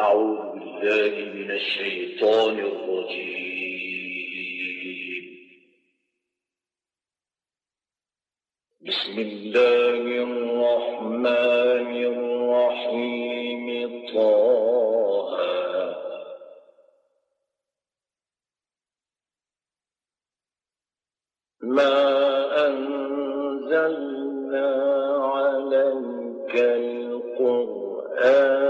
أعوذ بالله من الشيطان الرجيم. بسم الله الرحمن الرحيم. طه. ما أنزلنا عليك القرآن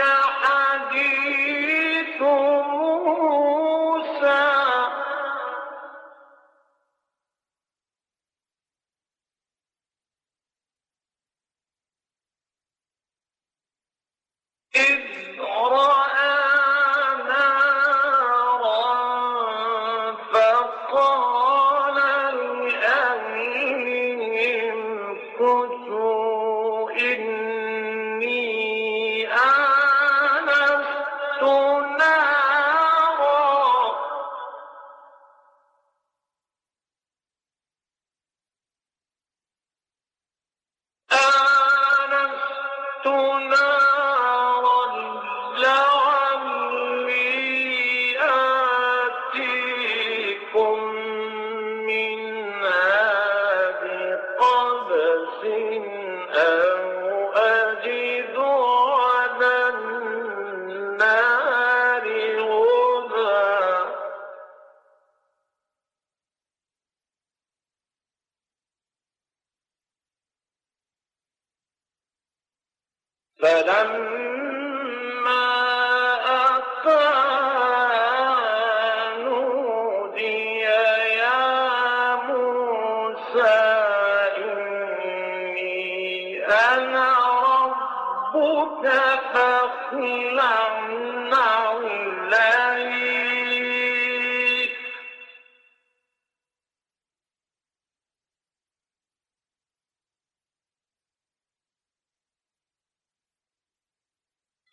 حديث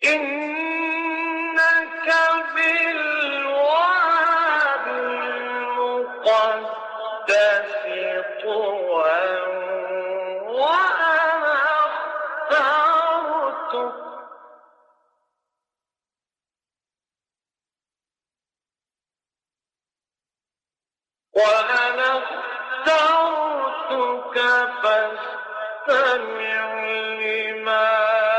إن ربك فاستمع لما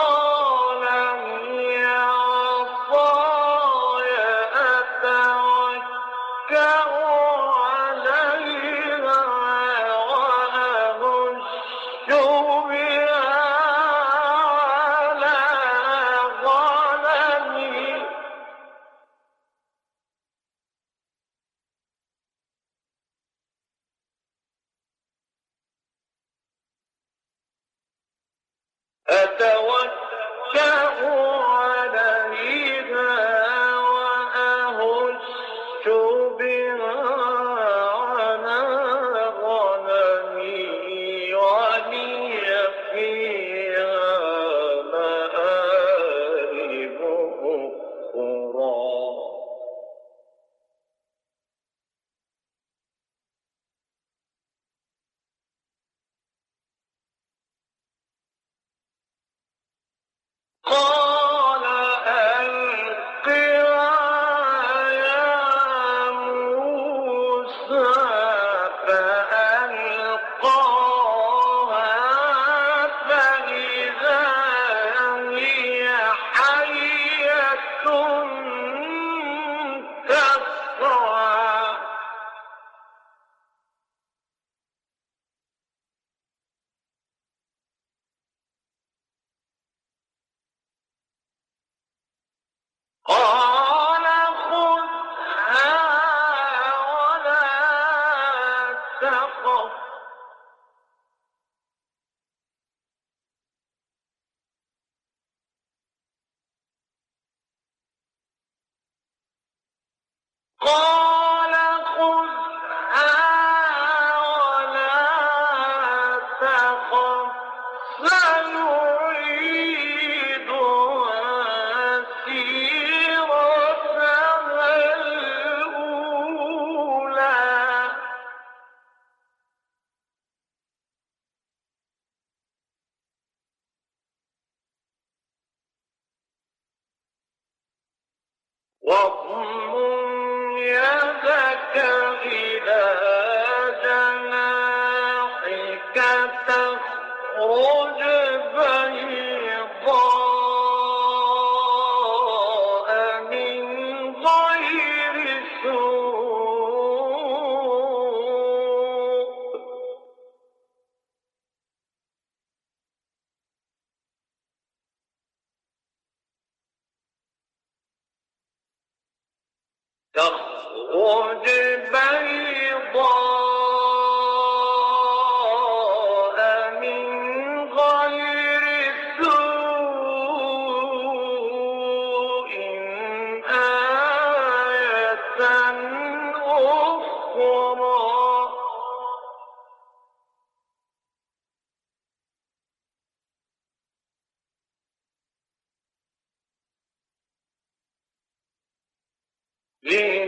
بين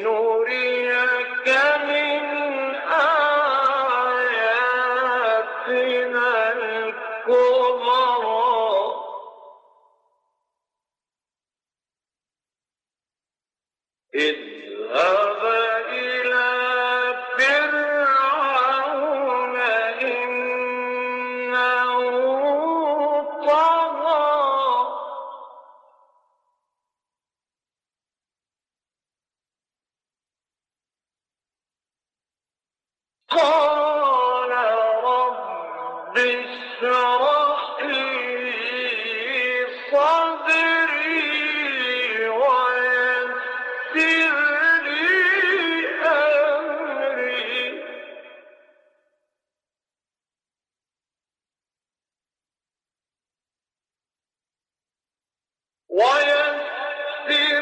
لنريك ويسر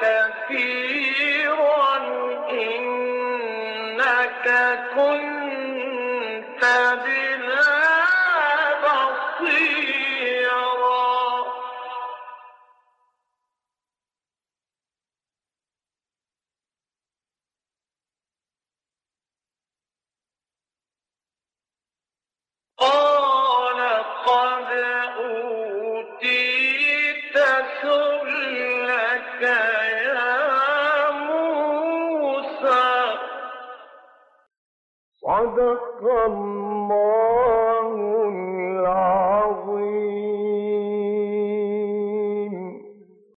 كثيرا إنك كنت